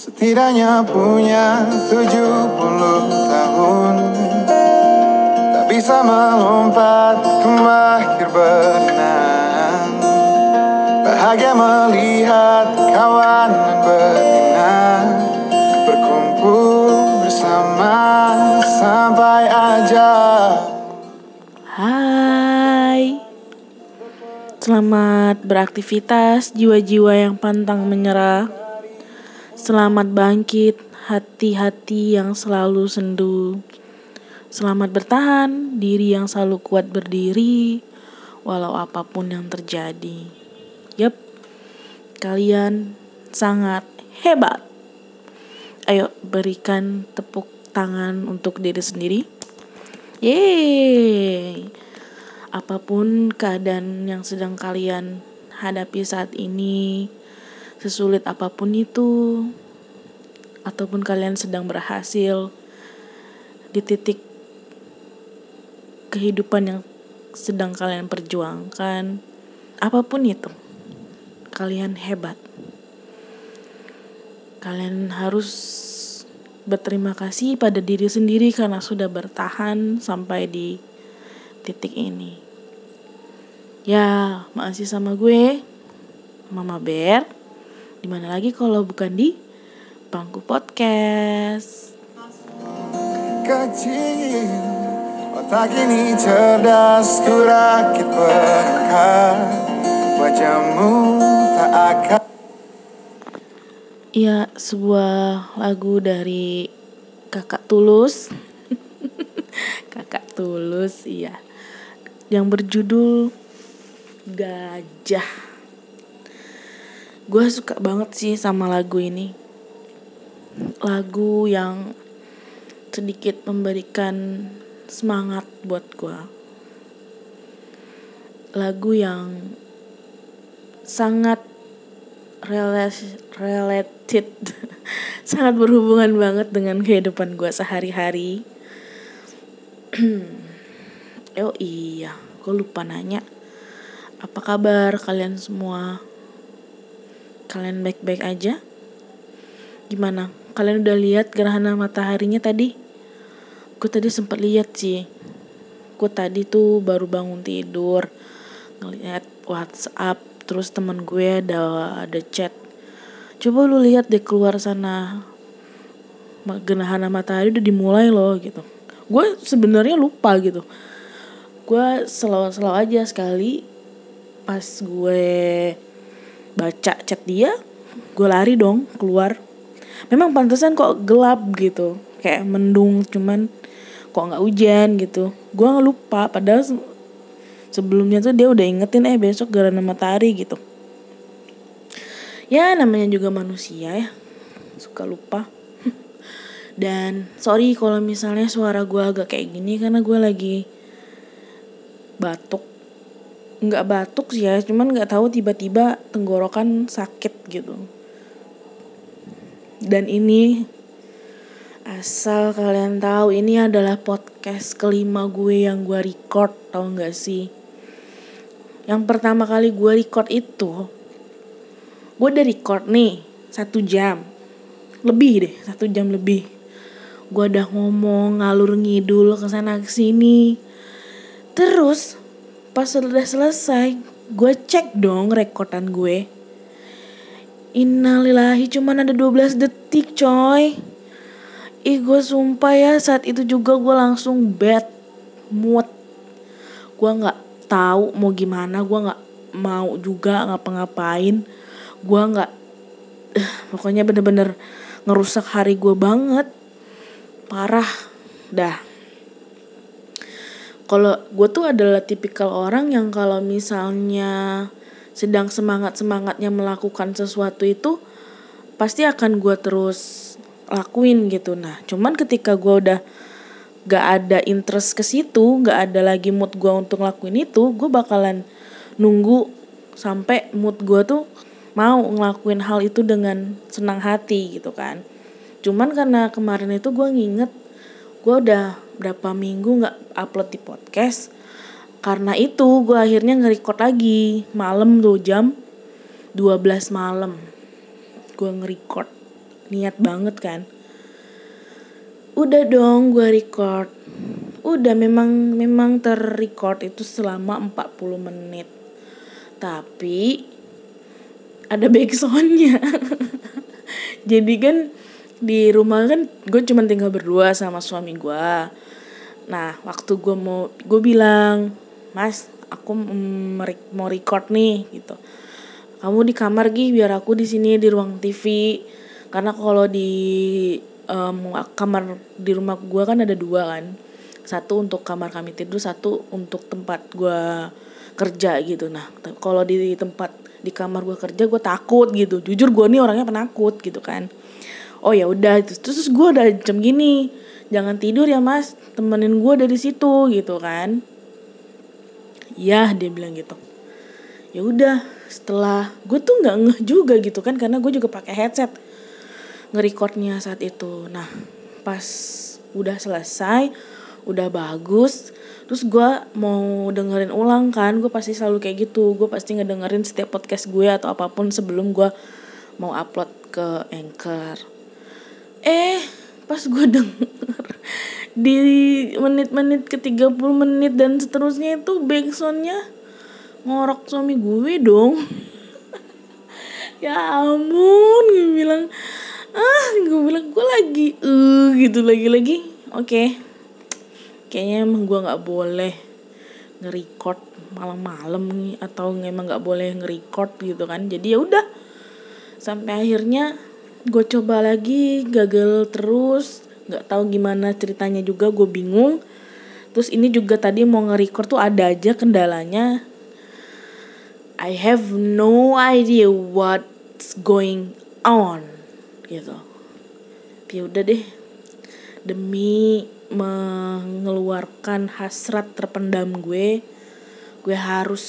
Setidaknya punya 70 tahun. Tak bisa melompat ke mahir berenang Bahagia melihat kawan betina Berkumpul bersama sampai aja. Hai. Selamat beraktivitas jiwa-jiwa yang pantang menyerah Selamat bangkit hati-hati yang selalu sendu. Selamat bertahan diri yang selalu kuat berdiri Walau apa pun yang terjadi. Yep Kalian sangat hebat. Ayo berikan tepuk tangan untuk diri sendiri. Yeay. Apa pun keadaan yang sedang kalian hadapi saat ini Sesulit apa pun itu Ataupun kalian sedang berhasil Di titik kehidupan yang sedang kalian perjuangkan Apa pun itu Kalian hebat Kalian harus berterima kasih pada diri sendiri karena sudah bertahan sampai di titik ini. Ya, masih sama gue, Mama Bear. Di mana lagi kalau bukan di Bangku Podcast. kecil Otak ini cerdas kurakit perangkat Wajahmu tak akan Ya, sebuah lagu dari Kakak Tulus. Kakak Tulus, iya. Yang berjudul Gajah. Gue suka banget sih sama lagu ini. Lagu yang sedikit memberikan semangat buat gue. Lagu yang sangat related, sangat berhubungan banget dengan kehidupan gue sehari-hari. oh iya, gue lupa nanya. Apa kabar kalian semua? Kalian baik-baik aja? Gimana? Kalian udah lihat gerhana mataharinya tadi? Gue tadi sempat lihat sih. Gue tadi tuh baru bangun tidur, ngeliat WhatsApp, terus temen gue ada ada chat. Coba lu lihat deh keluar sana. Gerhana matahari udah dimulai loh gitu. Gue sebenarnya lupa gitu. Gue selalu-selalu aja sekali pas gue baca chat dia, gue lari dong keluar. Memang pantesan kok gelap gitu, kayak mendung cuman kok nggak hujan gitu. Gue lupa padahal se- sebelumnya tuh dia udah ingetin eh besok gerhana matahari gitu. Ya namanya juga manusia ya, suka lupa. Dan sorry kalau misalnya suara gue agak kayak gini karena gue lagi batuk. Nggak batuk sih ya, cuman nggak tahu tiba-tiba tenggorokan sakit gitu. Dan ini asal kalian tahu ini adalah podcast kelima gue yang gue record tau nggak sih? Yang pertama kali gue record itu, gue udah record nih satu jam, lebih deh satu jam lebih. Gue udah ngomong ngalur ngidul ke sana ke sini. Terus pas udah selesai, gue cek dong rekodan gue. Innalillahi cuman ada 12 detik coy. Ih gue sumpah ya saat itu juga gue langsung bad mood. Gue nggak tahu mau gimana, gue nggak mau juga ngapa-ngapain. Gue nggak, eh, pokoknya bener-bener ngerusak hari gue banget. Parah, dah. Kalau gue tuh adalah tipikal orang yang kalau misalnya sedang semangat-semangatnya melakukan sesuatu itu pasti akan gue terus lakuin gitu. Nah, cuman ketika gue udah gak ada interest ke situ, gak ada lagi mood gue untuk ngelakuin itu, gue bakalan nunggu sampai mood gue tuh mau ngelakuin hal itu dengan senang hati gitu kan. Cuman karena kemarin itu gue nginget gue udah berapa minggu nggak upload di podcast. Karena itu gue akhirnya nge-record lagi malam tuh jam 12 malam. Gue nge-record. niat banget kan udah dong gue record udah memang memang terrecord itu selama 40 menit tapi ada backsoundnya jadi kan di rumah kan gue cuma tinggal berdua sama suami gue. Nah waktu gue mau gue bilang mas aku mm, mau record nih gitu. Kamu di kamar gih biar aku di sini di ruang TV karena kalau di um, kamar di rumah gue kan ada dua kan. Satu untuk kamar kami tidur satu untuk tempat gue kerja gitu. Nah kalau di tempat di kamar gue kerja gue takut gitu. Jujur gue nih orangnya penakut gitu kan oh ya udah terus terus gue udah jam gini jangan tidur ya mas temenin gue dari situ gitu kan. Ya dia bilang gitu. Ya udah setelah gue tuh nggak ngeh juga gitu kan karena gue juga pakai headset ngerecordnya saat itu. Nah pas udah selesai udah bagus terus gue mau dengerin ulang kan gue pasti selalu kayak gitu. Gue pasti ngedengerin setiap podcast gue atau apa pun sebelum gue mau upload ke anchor eh pas gue denger di menit-menit ke 30 menit dan seterusnya itu backsoundnya ngorok suami gue dong. Ya ampun gue bilang ah gue bilang gue lagi uh, gitu lagi-lagi. Oke. Okay. kayaknya emang gue nggak boleh nge-record malam-malam nih atau emang nggak boleh nge-record gitu kan. Jadi ya udah sampai akhirnya gue coba lagi gagal terus nggak tahu gimana ceritanya juga gue bingung. Terus ini juga tadi mau nge-record tuh ada aja kendalanya. I have no idea what's going on gitu. Ya udah deh. Demi mengeluarkan hasrat terpendam gue gue harus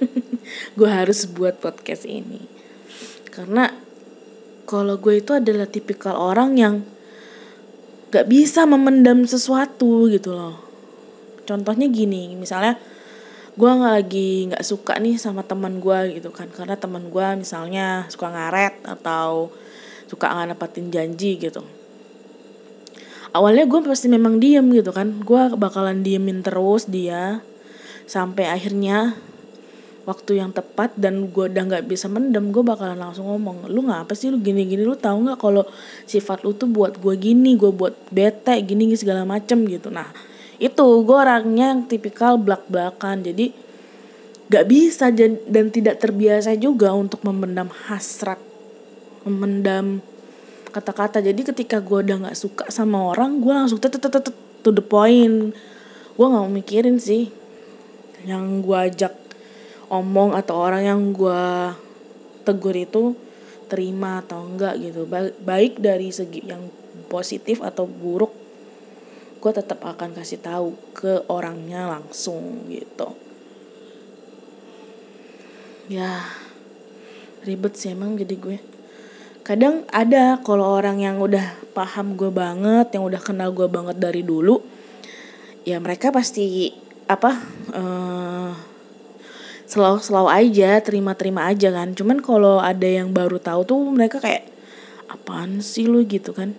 gue harus buat podcast ini. Karena kalau gue itu adalah tipikal orang yang gak bisa memendam sesuatu gitu loh. Contohnya gini misalnya gue nggak lagi nggak suka nih sama teman gue gitu kan. Karena teman gue misalnya suka ngaret atau suka nggak nepatin janji gitu. Awalnya gue pasti memang diem gitu kan. Gue bakalan diemin terus dia. Sampai akhirnya waktu yang tepat dan gue udah nggak bisa mendem gue bakalan langsung ngomong lu ngapa sih? Lu gini gini lu tahu nggak kalau sifat lu tuh buat gue gini gue buat bete gini, gini segala macem gitu. Nah itu gue orangnya yang tipikal belak belakan jadi gak bisa dan tidak terbiasa juga untuk memendam hasrat memendam kata-kata. Jadi ketika gue udah nggak suka sama orang gue langsung to the point. Gue nggak mikirin sih. Yang gue ajak omong atau orang yang gue tegur itu terima atau enggak gitu. Baik dari segi yang positif atau buruk gue tetap akan kasih tahu ke orangnya langsung gitu. Ya ribet sih emang jadi gue. Kadang ada kalau orang yang udah paham gue banget yang udah kenal gue banget dari dulu ya mereka pasti apa uh, selalu aja terima terima aja kan. Cuman kalau ada yang baru tahu tuh mereka kayak apaan sih lu? gitu kan.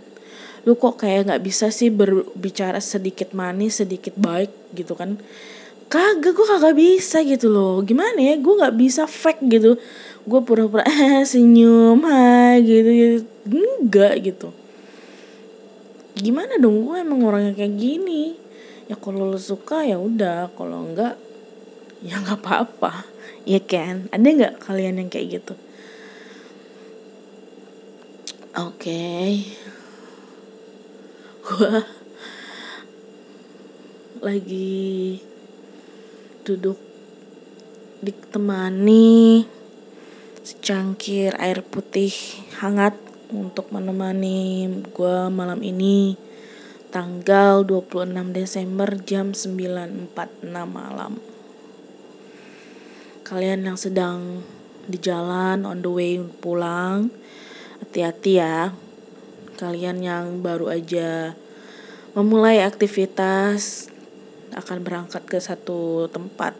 Lu kok kayak nggak bisa sih berbicara sedikit manis sedikit baik? gitu kan. Kagak gue kagak bisa gitu loh. Gimana ya? Gue nggak bisa fake gitu. Gue pura-pura senyum hai gitu, gitu. Enggak gitu. Gimana dong? Gue emang orangnya kayak gini. Ya kalau lo suka ya udah kalau enggak ya nggak apa-apa. Ya kan? Ada nggak kalian yang kayak gitu? Oke. Okay. gua lagi duduk ditemani secangkir air putih hangat untuk menemani gue malam ini tanggal 26 Desember jam 9.46 malam kalian yang sedang di jalan on the way pulang hati-hati ya. Kalian yang baru aja memulai aktivitas akan berangkat ke satu tempat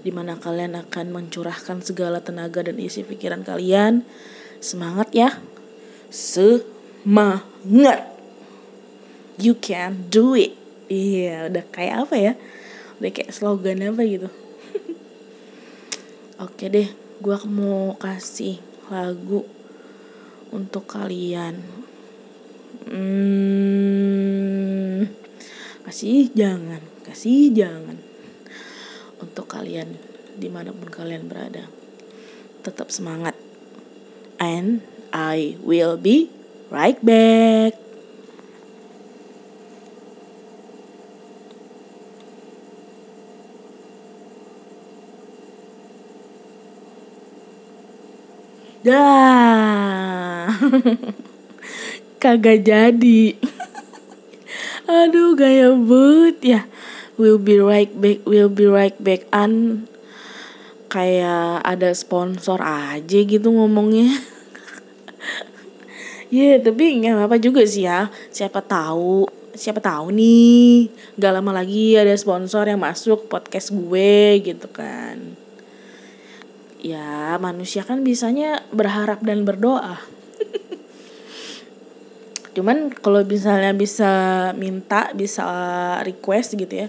di mana kalian akan mencurahkan segala tenaga dan isi pikiran kalian. Semangat ya. Semangat. You can do it. Iya udah kayak apa ya? Udah kayak slogan apa gitu oke deh gue mau kasih lagu untuk kalian. Hmm, kasih jangan kasih jangan untuk kalian di mana pun kalian berada. Tetap semangat. And I will be right back Dah. Kagak jadi. Aduh gaya but ya. We'll be right back, we'll be right back an kayak ada sponsor aja gitu ngomongnya. Iya, yeah, tapi nggak apa-apa juga sih ya. Siapa tahu, siapa tahu nih, gak lama lagi ada sponsor yang masuk podcast gue gitu kan ya manusia kan bisanya berharap dan berdoa. Cuman kalau misalnya bisa minta bisa request gitu ya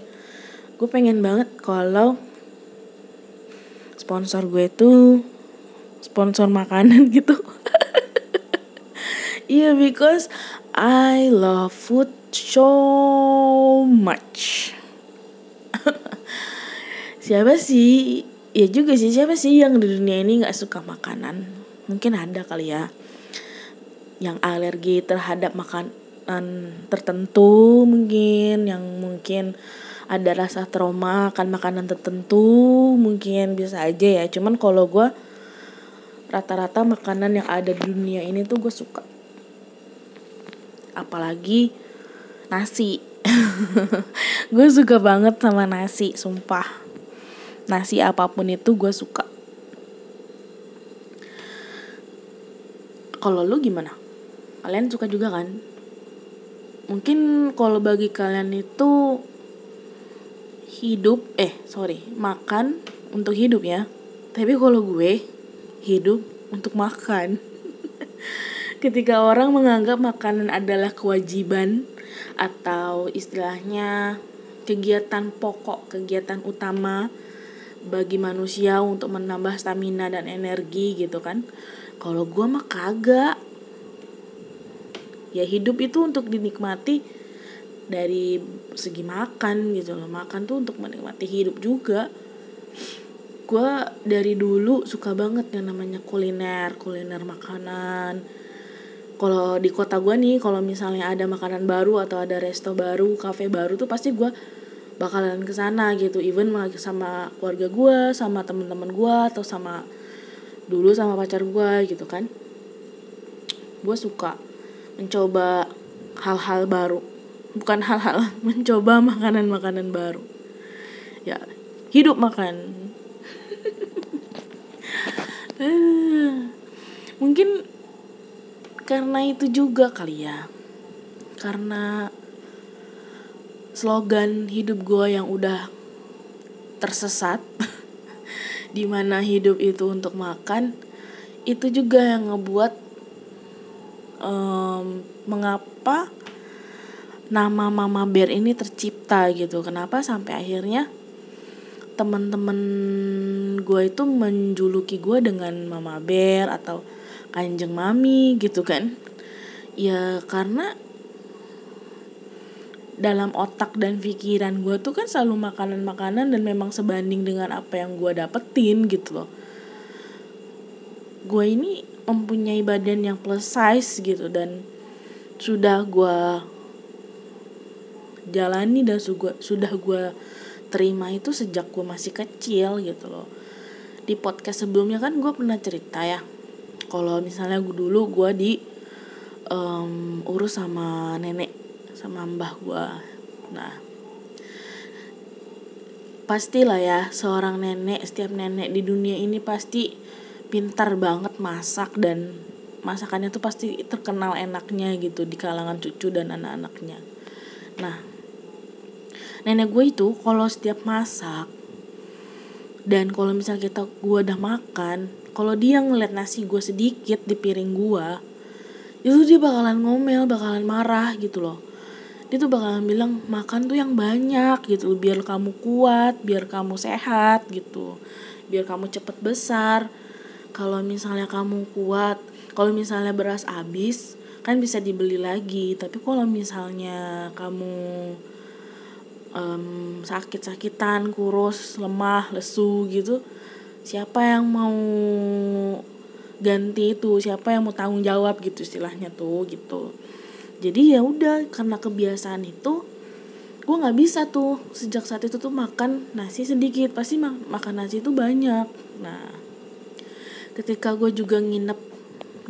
gue pengen banget kalau sponsor gue tuh sponsor makanan gitu. Iya yeah, because I love food so much. Siapa sih ya juga sih siapa sih yang di dunia ini nggak suka makanan? Mungkin ada kali ya yang alergi terhadap makanan tertentu mungkin yang mungkin ada rasa trauma akan makanan tertentu mungkin bisa aja ya. Cuman kalau gue rata-rata makanan yang ada di dunia ini tuh gue suka. Apalagi nasi. Gue suka banget sama nasi sumpah nasi apa pun itu gue suka. Kalau lu gimana? Kalian suka juga kan? Mungkin kalau bagi kalian itu hidup eh sorry makan untuk hidup ya. Tapi kalau gue hidup untuk makan. Ketika orang menganggap makanan adalah kewajiban atau istilahnya kegiatan pokok kegiatan utama bagi manusia untuk menambah stamina dan energi gitu kan. Kalau gue mah kagak. Ya hidup itu untuk dinikmati dari segi makan gitu loh. Makan tuh untuk menikmati hidup juga. Gue dari dulu suka banget yang namanya kuliner kuliner makanan. Kalau di kota gue nih kalau misalnya ada makanan baru atau ada resto baru kafe baru tuh pasti gue bakalan ke sana gitu. Even sama keluarga gue sama temen-temen gue atau sama dulu sama pacar gue gitu kan. Gue suka mencoba hal-hal baru. Bukan hal-hal mencoba makanan-makanan baru. Ya hidup makan. Mungkin karena itu juga kali ya. Karena slogan hidup gue yang udah tersesat di mana hidup itu untuk makan itu juga yang ngebuat um, mengapa nama Mama Bear ini tercipta gitu. Kenapa sampai akhirnya teman-teman gue itu menjuluki gue dengan Mama Bear atau Kanjeng Mami gitu kan? Ya karena dalam otak dan pikiran gue tuh kan selalu makanan-makanan dan memang sebanding dengan apa yang gue dapetin gitu loh. Gue ini mempunyai badan yang plus size gitu dan sudah gue jalani dan sudah sudah gue terima itu sejak gue masih kecil gitu loh. Di podcast sebelumnya kan gue pernah cerita ya kalau misalnya gue dulu gue di um, urus sama nenek sama mbah gue nah pastilah ya seorang nenek setiap nenek di dunia ini pasti pintar banget masak dan masakannya tuh pasti terkenal enaknya gitu di kalangan cucu dan anak-anaknya. Nah nenek gue itu kalau setiap masak dan kalau misal kita gue udah makan kalau dia ngeliat nasi gue sedikit di piring gue itu dia bakalan ngomel bakalan marah gitu loh dia tuh bakalan bilang makan tuh yang banyak gitu. Biar kamu kuat biar kamu sehat gitu. Biar kamu cepet besar. Kalau misalnya kamu kuat kalau misalnya beras habis kan bisa dibeli lagi. Tapi kalau misalnya kamu um, sakit-sakitan kurus lemah lesu gitu siapa yang mau ganti itu? Siapa yang mau tanggung jawab gitu istilahnya tuh gitu jadi ya udah karena kebiasaan itu gue nggak bisa tuh sejak saat itu tuh makan nasi sedikit. Pasti mak makan nasi itu banyak. Nah ketika gue juga nginep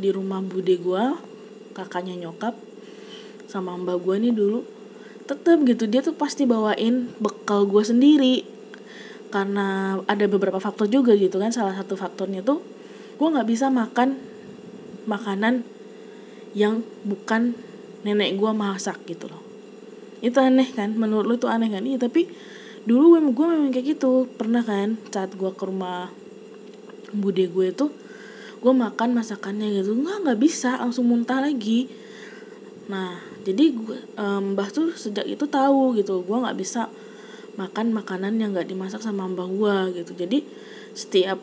di rumah bude gue kakaknya nyokap sama mbak gue nih dulu tetep gitu dia tuh pasti bawain bekal gue sendiri. Karena ada beberapa faktor juga gitu kan salah satu faktornya tuh gue nggak bisa makan makanan yang bukan nenek gue masak gitu loh. Itu aneh kan? Menurut lu itu aneh kan? Iya tapi dulu gue memang kayak gitu. Pernah kan saat gue ke rumah bude gue itu gue makan masakannya gitu. Nggak nggak bisa. Langsung muntah lagi. Nah jadi gue mbah tuh sejak itu tahu gitu. Gue nggak bisa makan makanan yang nggak dimasak sama mbah gue gitu. Jadi setiap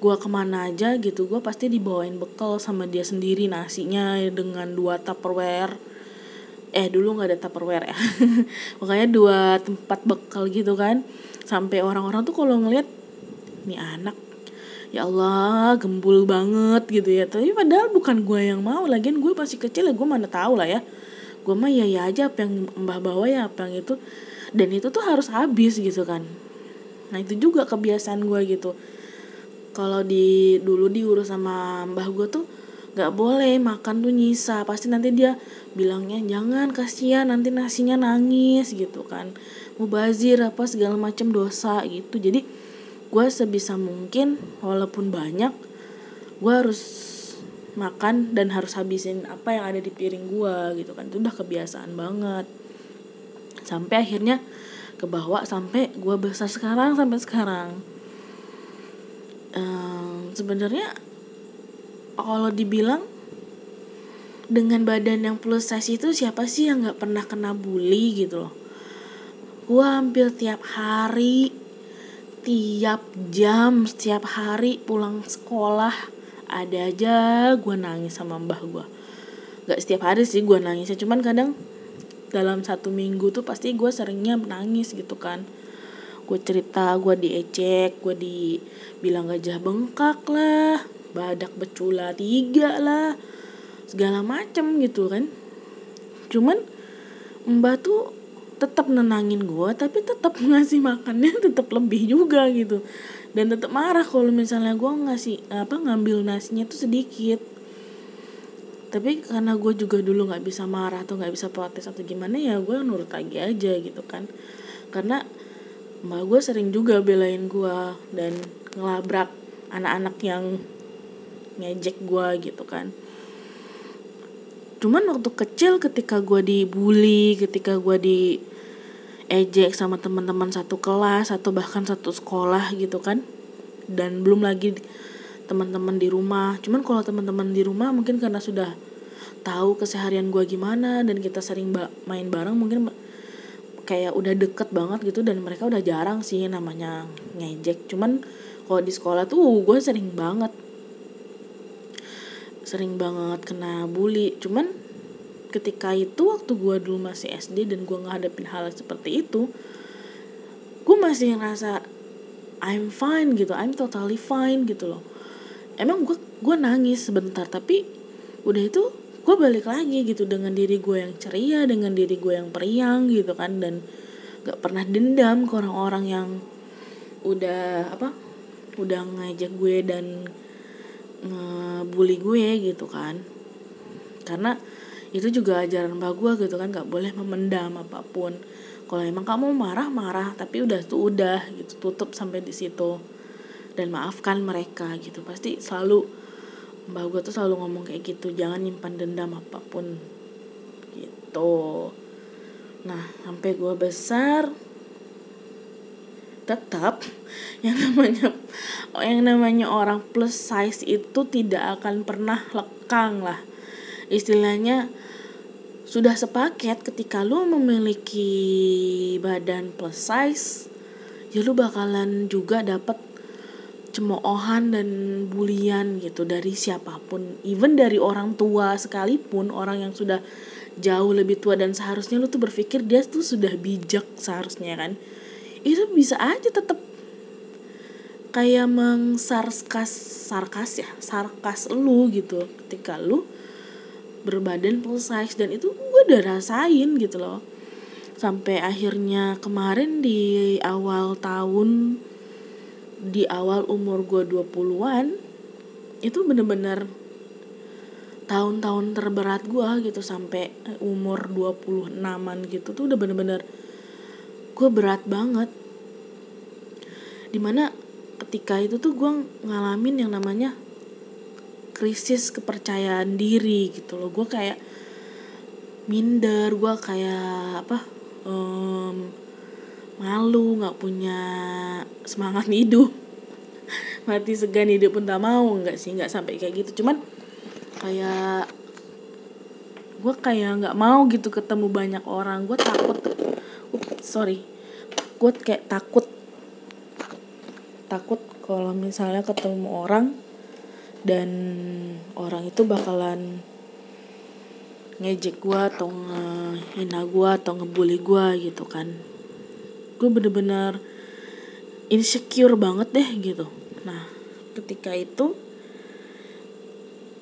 gue ke mana aja gitu gue pasti dibawain bekal sama dia sendiri nasinya dengan dua tupperware eh dulu nggak ada tupperware ya. Makanya dua tempat bekal gitu kan. Sampai orang-orang tuh kalau ngeliat nih anak ya Allah gembul banget gitu ya. Tapi padahal bukan gue yang mau. Lagian gue masih kecil ya gue mana tahu lah ya. Gue mah ya ya aja apa yang mbah bawa ya apa yang itu. Dan itu tuh harus habis gitu kan. Nah itu juga kebiasaan gue gitu. Kalau di dulu diurus sama mbah gue tuh nggak boleh makan tuh nyisa. Pasti nanti dia bilangnya jangan kasihan nanti nasinya nangis gitu kan. Mubazir apa segala macam dosa gitu. Jadi gue sebisa mungkin walaupun banyak gue harus makan dan harus habisin apa yang ada di piring gue gitu kan. Itu udah kebiasaan banget. Sampai akhirnya kebawa sampai gue besar sekarang sampai sekarang. Um, sebenarnya kalau dibilang dengan badan yang plus size itu siapa sih yang nggak pernah kena bully gitu loh? Gue hampir tiap hari tiap jam setiap hari pulang sekolah ada aja gue nangis sama mbah gue nggak setiap hari sih gue nangisnya cuman kadang dalam satu minggu tuh pasti gue seringnya nangis gitu kan. Gue cerita gue diecek gue dibilang gajah bengkak lah badak becula tiga lah segala macem gitu kan. Cuman mbak tuh tetap nenangin gue tapi tetap ngasih makannya tetap lebih juga gitu. Dan tetap marah kalau misalnya gue ngasih apa ngambil nasinya tuh sedikit. Tapi karena gue juga dulu nggak bisa marah atau nggak bisa protes atau gimana ya gue nurut lagi aja gitu kan. Karena mbak gue sering juga belain gue dan ngelabrak anak-anak yang ngejek gue gitu kan. Cuman waktu kecil ketika gue dibully ketika gue di ejek sama teman-teman satu kelas atau bahkan satu sekolah gitu kan dan belum lagi teman-teman di rumah. Cuman kalau teman-teman di rumah mungkin karena sudah tahu keseharian gue gimana dan kita sering main bareng mungkin kayak udah deket banget gitu dan mereka udah jarang sih namanya ngejek. Cuman kalau di sekolah tuh gue sering banget sering banget kena bully. Cuman ketika itu waktu gue dulu masih SD dan gue ngadepin hal seperti itu gue masih ngerasa I'm fine gitu. I'm totally fine gitu loh. Emang gue gue nangis sebentar tapi udah itu gue balik lagi gitu dengan diri gue yang ceria dengan diri gue yang periang gitu kan. Dan gak pernah dendam ke orang-orang yang udah apa udah ngajak gue dan ngebully gue gitu kan. Karena itu juga ajaran mbak gue gitu kan gak boleh memendam apa pun. Kalau emang kamu marah marah tapi udah tuh udah gitu tutup sampai di situ. Dan maafkan mereka gitu. Pasti selalu mbak gue tuh selalu ngomong kayak gitu jangan nyimpan dendam apa pun. Gitu. Nah sampai gue besar tetap yang namanya yang namanya orang plus size itu tidak akan pernah lekang lah. Istilahnya sudah sepaket ketika lu memiliki badan plus size ya lu bakalan juga dapat cemoohan dan bulian gitu dari siapa pun. Even dari orang tua sekalipun orang yang sudah jauh lebih tua dan seharusnya lu tuh berpikir dia tuh sudah bijak seharusnya kan itu bisa aja tetap kayak mengsarkas sarkas ya sarkas lu gitu. Ketika lu berbadan plus size dan itu gue udah rasain gitu loh. Sampai akhirnya kemarin di awal tahun di awal umur gue 20-an itu bener-bener tahun-tahun terberat gue gitu. Sampai umur 26-an gitu tuh udah bener-bener gue berat banget. Di mana ketika itu tuh gue ngalamin yang namanya krisis kepercayaan diri gitu loh. Gue kayak minder gue kayak apa um, malu nggak punya semangat hidup. Mati segan hidup pun tak mau nggak sih nggak sampai kayak gitu. Cuman kayak gue kayak nggak mau gitu ketemu banyak orang. Gue takut sorry. Gue kayak takut. Takut kalau misalnya ketemu orang dan orang itu bakalan ngejek gue atau ngehina gue atau ngebully gue gitu kan. Gue bener-bener insecure banget deh gitu. Nah ketika itu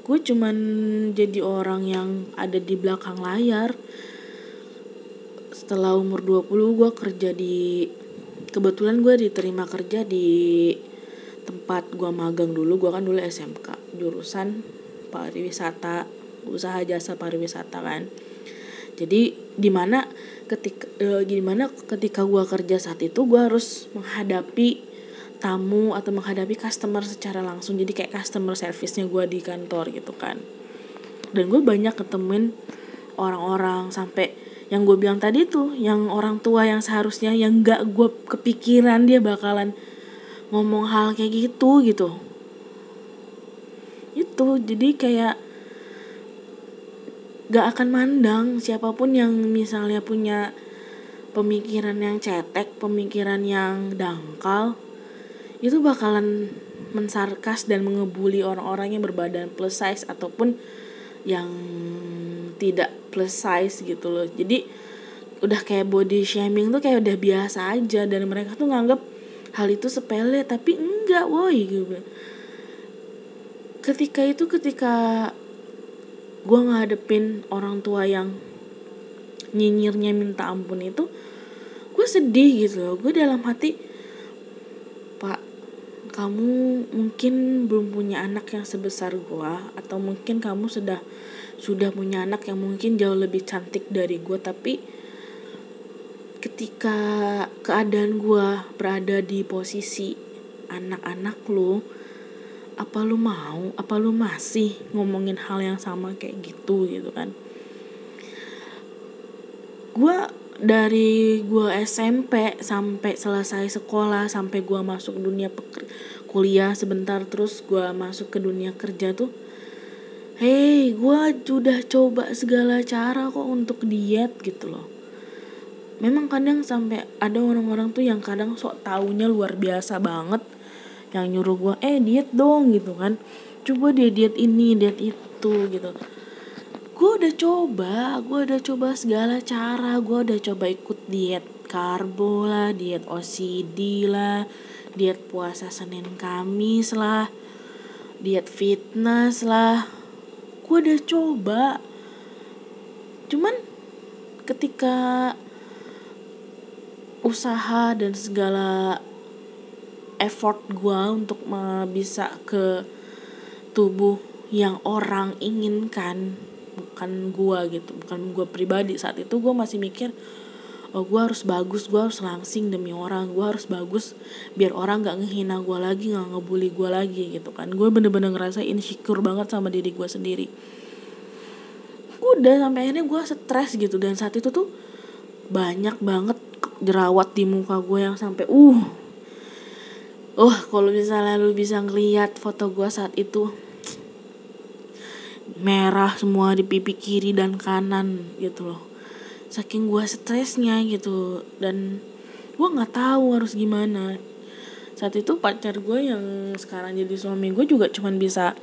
gue cuman jadi orang yang ada di belakang layar setelah umur 20 gue kerja di kebetulan gue diterima kerja di tempat gue magang dulu. Gue kan dulu SMK jurusan pariwisata usaha jasa pariwisata kan. Jadi di mana ketika e, gimana ketika gue kerja saat itu gue harus menghadapi tamu atau menghadapi customer secara langsung. Jadi kayak customer service-nya gue di kantor gitu kan. Dan gue banyak ketemuin orang-orang sampai yang gue bilang tadi tuh yang orang tua yang seharusnya yang gak gue kepikiran dia bakalan ngomong hal kayak gitu gitu. Itu jadi kayak gak akan mandang siapa pun yang misalnya punya pemikiran yang cetek, pemikiran yang dangkal, itu bakalan mensarkas dan mengebuli orang-orang yang berbadan plus size ataupun yang tidak plus size gitu loh. Jadi udah kayak body shaming tuh kayak udah biasa aja dan mereka tuh nganggap hal itu sepele tapi enggak woi gitu. Ketika itu ketika gue ngadepin orang tua yang nyinyirnya minta ampun itu gue sedih gitu loh gue dalam hati pak kamu mungkin belum punya anak yang sebesar gue atau mungkin kamu sudah sudah punya anak yang mungkin jauh lebih cantik dari gue tapi ketika keadaan gue berada di posisi anak-anak lu apa lu mau? Apa lu masih ngomongin hal yang sama kayak gitu gitu kan? Gue dari gue SMP sampai selesai sekolah sampai gue masuk dunia kuliah sebentar terus gue masuk ke dunia kerja tuh Hei, gue sudah coba segala cara kok untuk diet gitu loh. Memang kadang sampai ada orang-orang tuh yang kadang sok taunya luar biasa banget yang nyuruh gue eh diet dong gitu kan. Coba dia diet ini diet itu gitu. Gue udah coba gue udah coba segala cara gue udah coba ikut diet karbo lah diet OCD lah diet puasa Senin Kamis lah diet fitness lah gue udah coba. Cuman ketika usaha dan segala effort gue untuk bisa ke tubuh yang orang inginkan bukan gue gitu bukan gue pribadi saat itu gue masih mikir oh gue harus bagus gue harus langsing demi orang gue harus bagus biar orang gak ngehina gue lagi gak ngebully gue lagi gitu kan. Gue bener-bener ngerasa insecure banget sama diri gue sendiri. Udah sampai akhirnya gue stres gitu. Dan saat itu tuh banyak banget jerawat di muka gue yang sampai uh. Oh kalau misalnya lu bisa ngeliat foto gue saat itu merah semua di pipi kiri dan kanan gitu loh saking gue stresnya gitu. Dan gue nggak tahu harus gimana. Saat itu pacar gue yang sekarang jadi suami gue juga cuman bisa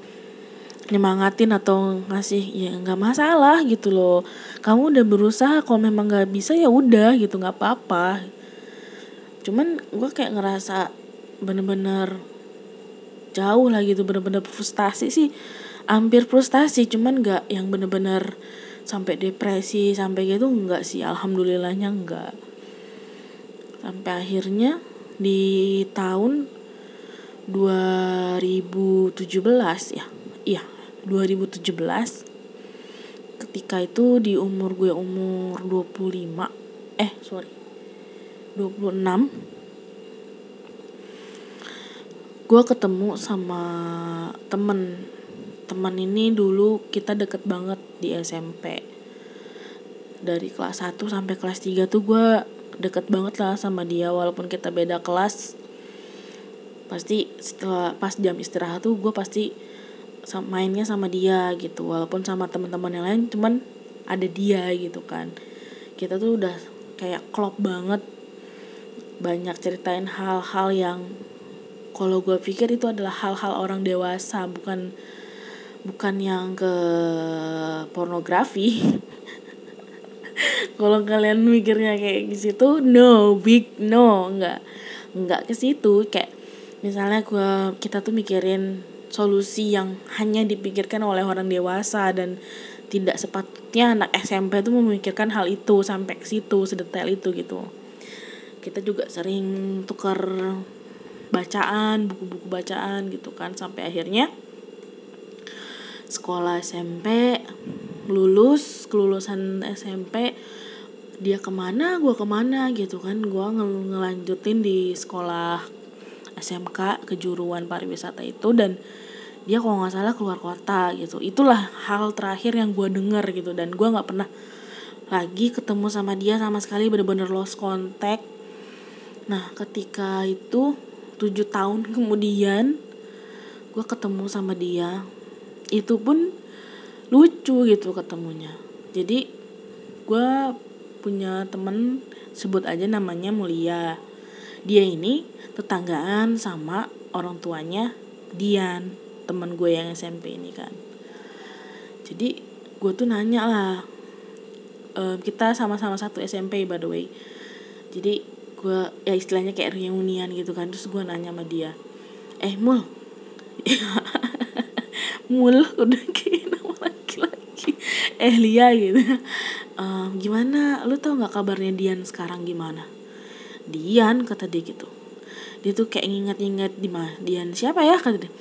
nyemangatin atau ngasih ya nggak masalah gitu loh. Kamu udah berusaha kalau memang nggak bisa ya udah gitu nggak apa-apa. Cuman gue kayak ngerasa bener-bener jauh lah gitu bener-bener frustasi sih. Hampir frustasi cuman nggak yang bener-bener sampai depresi sampai gitu nggak sih? Alhamdulillahnya nggak. Sampai akhirnya di tahun 2017 ya iya 2017 ketika itu di umur gue umur 25 eh sorry 26 gue ketemu sama temen teman ini dulu kita deket banget di SMP dari kelas 1 sampai kelas 3 tuh gue deket banget lah sama dia walaupun kita beda kelas. Pasti setelah pas jam istirahat tuh gue pasti mainnya sama dia gitu walaupun sama teman-teman yang lain cuman ada dia gitu kan. Kita tuh udah kayak klop banget. Banyak ceritain hal-hal yang kalau gue pikir itu adalah hal-hal orang dewasa bukan bukan yang ke pornografi. Kalau kalian mikirnya kayak gitu no big no nggak nggak ke situ. Kayak misalnya gue kita tuh mikirin solusi yang hanya dipikirkan oleh orang dewasa dan tidak sepatutnya anak SMP tuh memikirkan hal itu sampai ke situ sedetail itu gitu. Kita juga sering tukar bacaan buku-buku bacaan gitu kan sampai akhirnya sekolah SMP lulus kelulusan SMP dia ke mana gue ke mana gitu kan. Gue ngel ngelanjutin di sekolah SMK kejuruan pariwisata itu dan dia kalau nggak salah keluar kota gitu. Itulah hal terakhir yang gue denger gitu dan gue nggak pernah lagi ketemu sama dia sama sekali bener-bener lost contact. Nah ketika itu tujuh tahun kemudian gue ketemu sama dia itu pun lucu gitu ketemunya. Jadi gue punya temen sebut aja namanya Mulia. Dia ini tetanggaan sama orang tuanya Dian temen gue yang SMP ini kan. Jadi gue tuh nanya lah uh, kita sama-sama satu SMP by the way. Jadi gue ya istilahnya kayak reunian gitu kan terus gue nanya sama dia eh mul mul udah kayak nama laki-laki. Eh Lia gitu. Um, gimana? Lu tau nggak kabarnya Dian sekarang gimana? Dian kata dia gitu. Dia tuh kayak nginget-nginget di mana Dian. Siapa ya? Kata dia.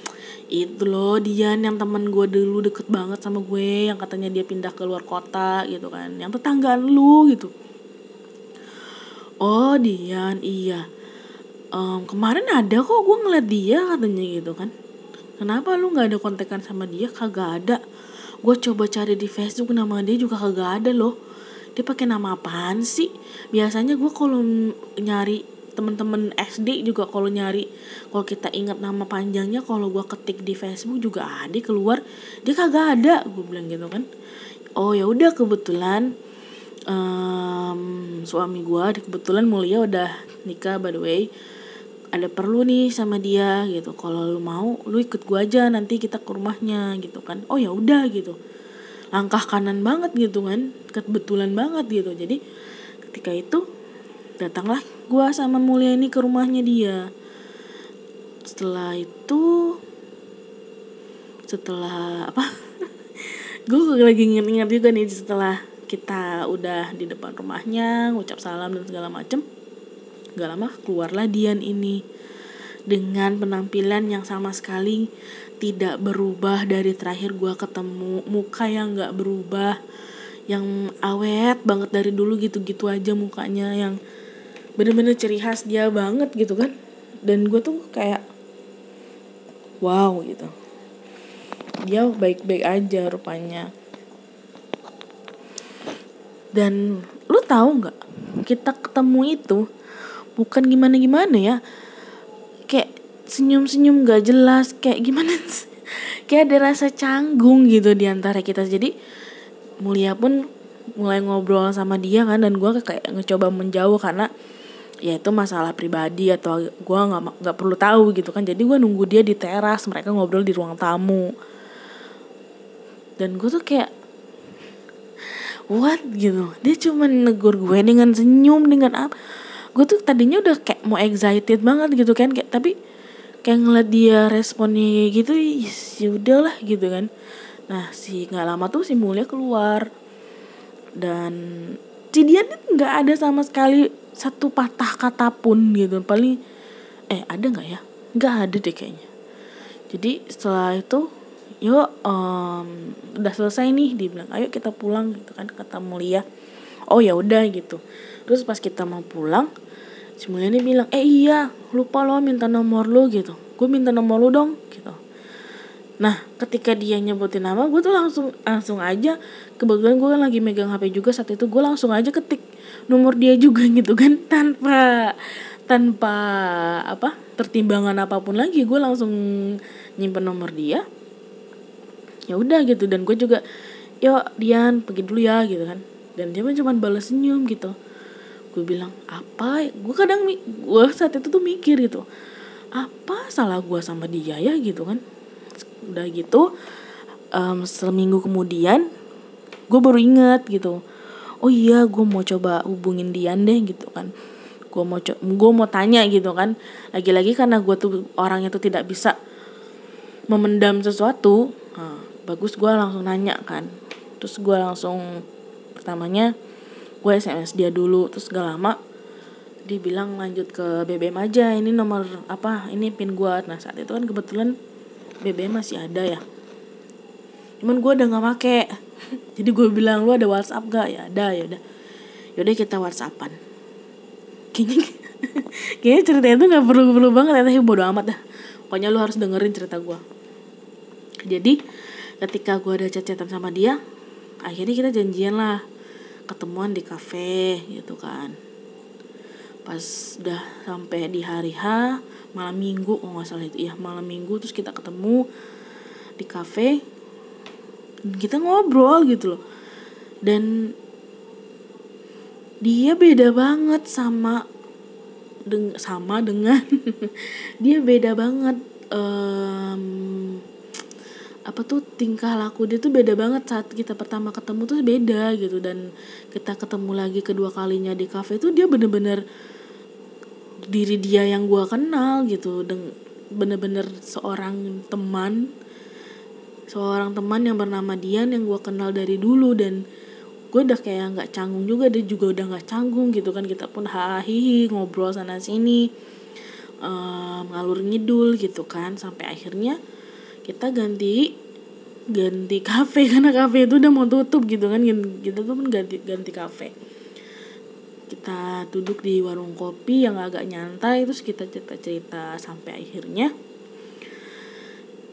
Itu loh Dian yang temen gue dulu deket banget sama gue yang katanya dia pindah ke luar kota gitu kan. Yang tetanggaan lu gitu. Oh Dian iya. Um, kemarin ada kok gue ngeliat dia katanya gitu kan kenapa lu nggak ada kontekan sama dia? Kagak ada. Gue coba cari di Facebook nama dia juga kagak ada loh. Dia pakai nama apaan sih? Biasanya gue kalau nyari temen-temen SD juga kalau nyari kalau kita ingat nama panjangnya kalau gue ketik di Facebook juga ada keluar. Dia kagak ada gue bilang gitu kan. Oh ya udah kebetulan um, suami gue kebetulan mulia udah nikah by the way ada perlu nih sama dia gitu. Kalau lu mau lu ikut gue aja nanti kita ke rumahnya gitu kan. Oh ya udah gitu. Langkah kanan banget gitu kan kebetulan banget gitu. Jadi ketika itu datanglah gue sama Mulia ini ke rumahnya dia. Setelah itu setelah apa? Gue lagi inget-inget juga nih setelah kita udah di depan rumahnya ngucap salam dan segala macem gak lama keluarlah Dian ini. Dengan penampilan yang sama sekali tidak berubah dari terakhir gue ketemu. Muka yang gak berubah yang awet banget dari dulu gitu-gitu aja mukanya yang bener-bener ciri khas dia banget gitu kan. Dan gue tuh kayak wow gitu. Dia baik-baik aja rupanya. Dan lu tahu nggak kita ketemu itu bukan gimana gimana ya. Kayak senyum senyum gak jelas kayak gimana kayak ada rasa canggung gitu di antara kita. Jadi Mulia pun mulai ngobrol sama dia kan dan gue kayak ngecoba menjauh karena ya itu masalah pribadi atau gue nggak nggak perlu tahu gitu kan. Jadi gue nunggu dia di teras mereka ngobrol di ruang tamu. Dan gue tuh kayak what? gitu. Dia cuma negur gue dengan senyum dengan apa gue tuh tadinya udah kayak mau excited banget gitu kan kayak tapi kayak ngeliat dia responnya gitu ya udahlah gitu kan. Nah si nggak lama tuh si mulia keluar. Dan si dia nggak ada sama sekali satu patah kata pun gitu paling eh ada nggak ya? Nggak ada deh kayaknya. Jadi setelah itu yuk um, udah selesai nih dia bilang ayo kita pulang gitu kan kata Mulia oh ya udah gitu terus pas kita mau pulang si Mulia ini bilang eh iya lupa lo minta nomor lo gitu. Gue minta nomor lo dong gitu. Nah ketika dia nyebutin nama gue tuh langsung langsung aja kebetulan gue kan lagi megang HP juga saat itu gue langsung aja ketik nomor dia juga gitu kan. Tanpa tanpa apa pertimbangan apa pun lagi gue langsung nyimpen nomor dia. Ya udah gitu. Dan gue juga yuk Dian pergi dulu ya gitu kan. Dan dia cuma balas senyum gitu gue bilang apa? Gue kadang gue saat itu tuh mikir gitu apa salah gue sama dia ya? Gitu kan. Udah gitu um, seminggu kemudian gue baru inget gitu oh iya gue mau coba hubungin Dian deh gitu kan. Gue mau gue mau tanya gitu kan. Lagi-lagi karena gue tuh orangnya tuh tidak bisa memendam sesuatu nah, bagus gue langsung nanya kan. Terus gue langsung pertamanya gue sms dia dulu terus gak lama dia bilang lanjut ke BBM aja ini nomor apa ini pin gue nah saat itu kan kebetulan BBM masih ada ya. Cuman gue udah nggak make. Jadi gue bilang lu ada WhatsApp gak? Ya ada ya udah. Yaudah kita WhatsAppan. Kayaknya kayaknya ceritanya tuh nggak perlu perlu banget ya tapi bodo amat dah. Pokoknya lu harus dengerin cerita gue jadi ketika gue ada chat-chatan sama dia akhirnya kita janjian lah ketemuan di cafe gitu kan. Pas udah sampai di hari H malam minggu oh nggak salah itu. Ya malam minggu terus kita ketemu di cafe kita ngobrol gitu loh. Dan dia beda banget sama deng sama dengan dia beda banget um, apa tuh tingkah laku dia tuh beda banget saat kita pertama ketemu tuh beda gitu. Dan kita ketemu lagi kedua kalinya di cafe tuh dia bener-bener diri dia yang gue kenal gitu. Bener-bener seorang teman seorang teman yang bernama Dian yang gue kenal dari dulu. Dan gue udah kayak nggak canggung juga dia juga udah nggak canggung gitu kan. Kita pun hahihi ngobrol sana sini um, ngalur ngidul gitu kan. Sampai akhirnya kita ganti ganti kafe karena kafe itu udah mau tutup gitu kan kita tuh pun ganti ganti kafe. Kita duduk di warung kopi yang agak nyantai terus kita cerita cerita sampai akhirnya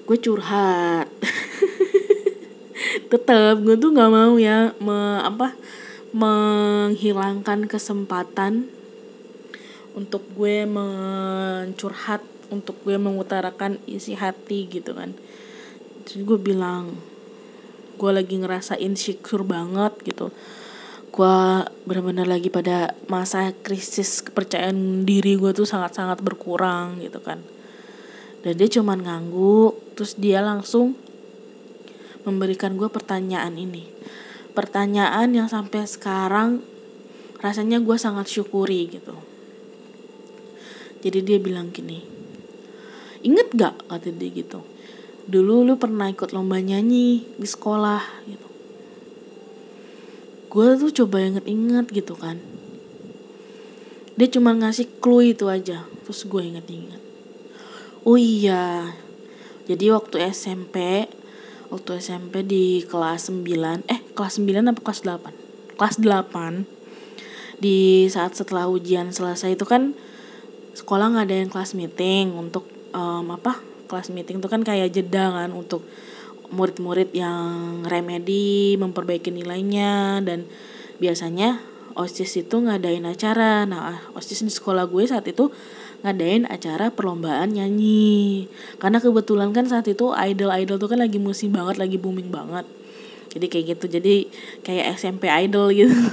gue curhat. Tetap gue tuh nggak mau ya me, apa menghilangkan kesempatan untuk gue mencurhat untuk gue mengutarakan isi hati gitu kan. Jadi gue bilang gue lagi ngerasa insecure banget gitu. Gue benar-benar lagi pada masa krisis kepercayaan diri gue tuh sangat-sangat berkurang gitu kan. Dan dia cuman ngangguk terus dia langsung memberikan gue pertanyaan ini. Pertanyaan yang sampai sekarang rasanya gue sangat syukuri gitu. Jadi dia bilang gini inget gak kata dia gitu. Dulu lu pernah ikut lomba nyanyi di sekolah gitu. Gue tuh coba inget-inget gitu kan. Dia cuma ngasih clue itu aja terus gue inget-inget oh iya jadi waktu SMP waktu SMP di kelas 9 eh kelas 9 apa kelas 8 kelas 8 di saat setelah ujian selesai itu kan sekolah ngadain kelas meeting untuk um, apa kelas meeting itu kan kayak jeda kan untuk murid-murid yang remedi memperbaiki nilainya dan biasanya osis itu ngadain acara. Nah osis di sekolah gue saat itu ngadain acara perlombaan nyanyi. Karena kebetulan kan saat itu idol idol tuh kan lagi musim banget lagi booming banget. Jadi kayak gitu jadi kayak SMP idol gitu.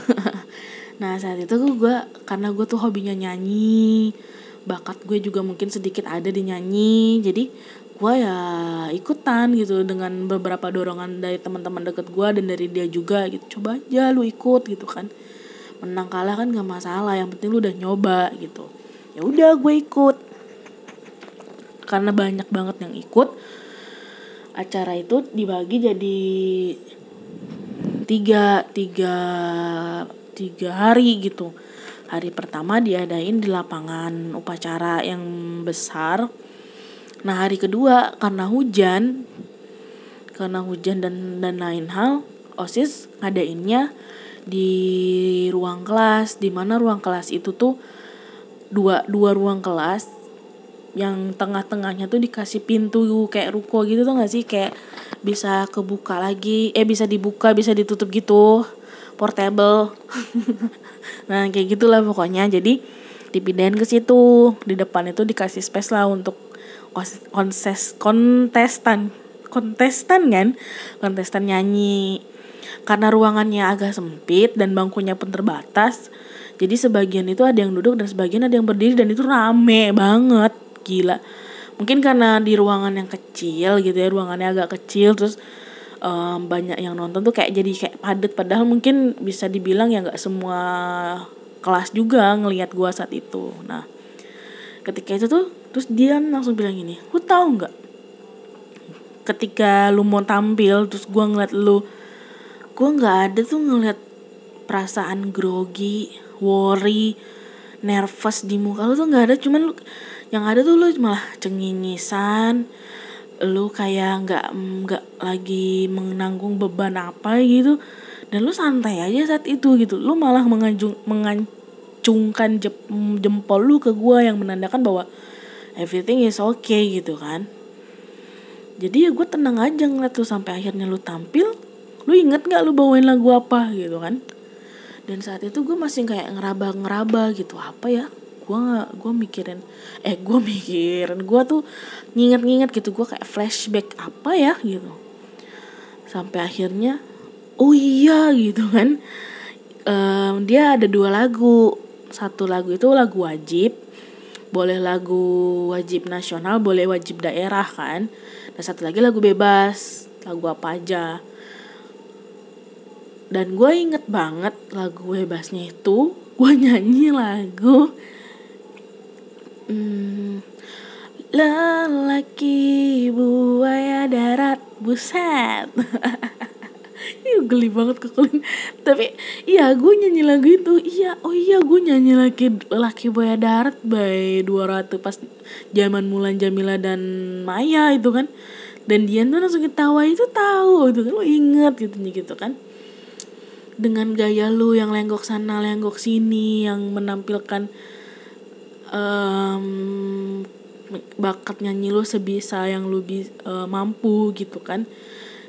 Nah saat itu gue karena gue tuh hobinya nyanyi bakat gue juga mungkin sedikit ada di nyanyi. Jadi gue ya ikutan gitu dengan beberapa dorongan dari teman-teman deket gue dan dari dia juga gitu. Coba aja lu ikut gitu kan. Menang kalah kan gak masalah yang penting lu udah nyoba gitu. Ya udah gue ikut. Karena banyak banget yang ikut acara itu dibagi jadi tiga tiga tiga hari gitu hari pertama diadain di lapangan upacara yang besar. Nah hari kedua karena hujan karena hujan dan dan lain hal osis ngadainnya di ruang kelas di mana ruang kelas itu tuh dua dua ruang kelas yang tengah-tengahnya tuh dikasih pintu kayak ruko gitu tuh gak sih? Kayak bisa kebuka lagi eh bisa dibuka bisa ditutup gitu portable nah kayak gitulah pokoknya. Jadi dipindahin ke situ. Di depan itu dikasih space lah untuk konses kontestan. Kontestan kan? Kontestan nyanyi. Karena ruangannya agak sempit dan bangkunya pun terbatas jadi sebagian itu ada yang duduk dan sebagian ada yang berdiri dan itu rame banget. Gila. Mungkin karena di ruangan yang kecil gitu ya ruangannya agak kecil terus um, banyak yang nonton tuh kayak jadi kayak padet padahal mungkin bisa dibilang ya nggak semua kelas juga ngelihat gua saat itu. Nah ketika itu tuh terus dia langsung bilang gini lu tahu nggak ketika lu mau tampil terus gua ngeliat lu gua nggak ada tuh ngeliat perasaan grogi worry nervous di muka lu tuh nggak ada. Cuman lu yang ada tuh lu malah cengingisan lu kayak nggak nggak lagi menanggung beban apa gitu dan lu santai aja saat itu gitu. Lu malah mengajung mengancungkan jempol lu ke gue yang menandakan bahwa everything is okay gitu kan. Jadi ya gue tenang aja ngeliat tuh sampai akhirnya lu tampil lu inget nggak lu bawain lagu apa gitu kan. Dan saat itu gue masih kayak ngeraba-ngeraba gitu apa ya gue gue mikirin eh gue mikirin gue tuh nginget-nginget gitu gue kayak flashback apa ya gitu. Sampai akhirnya oh iya gitu kan. Um, dia ada dua lagu. Satu lagu itu lagu wajib. Boleh lagu wajib nasional boleh wajib daerah kan. Dan satu lagi lagu bebas lagu apa aja. Dan gue inget banget lagu bebasnya itu gue nyanyi lagu hmm, lelaki buaya darat buset. Ih, geli banget kekelin. Tapi iya gue nyanyi lagu itu. Iya oh iya gue nyanyi laki laki buaya darat by 200 pas zaman Mulan Jamila dan Maya itu kan. Dan dia tuh langsung ketawa itu tahu itu kan lo inget gitu gitu kan. Dengan gaya lu yang lenggok sana lenggok sini yang menampilkan um, bakat nyanyi lu sebisa yang lu bi uh, mampu gitu kan.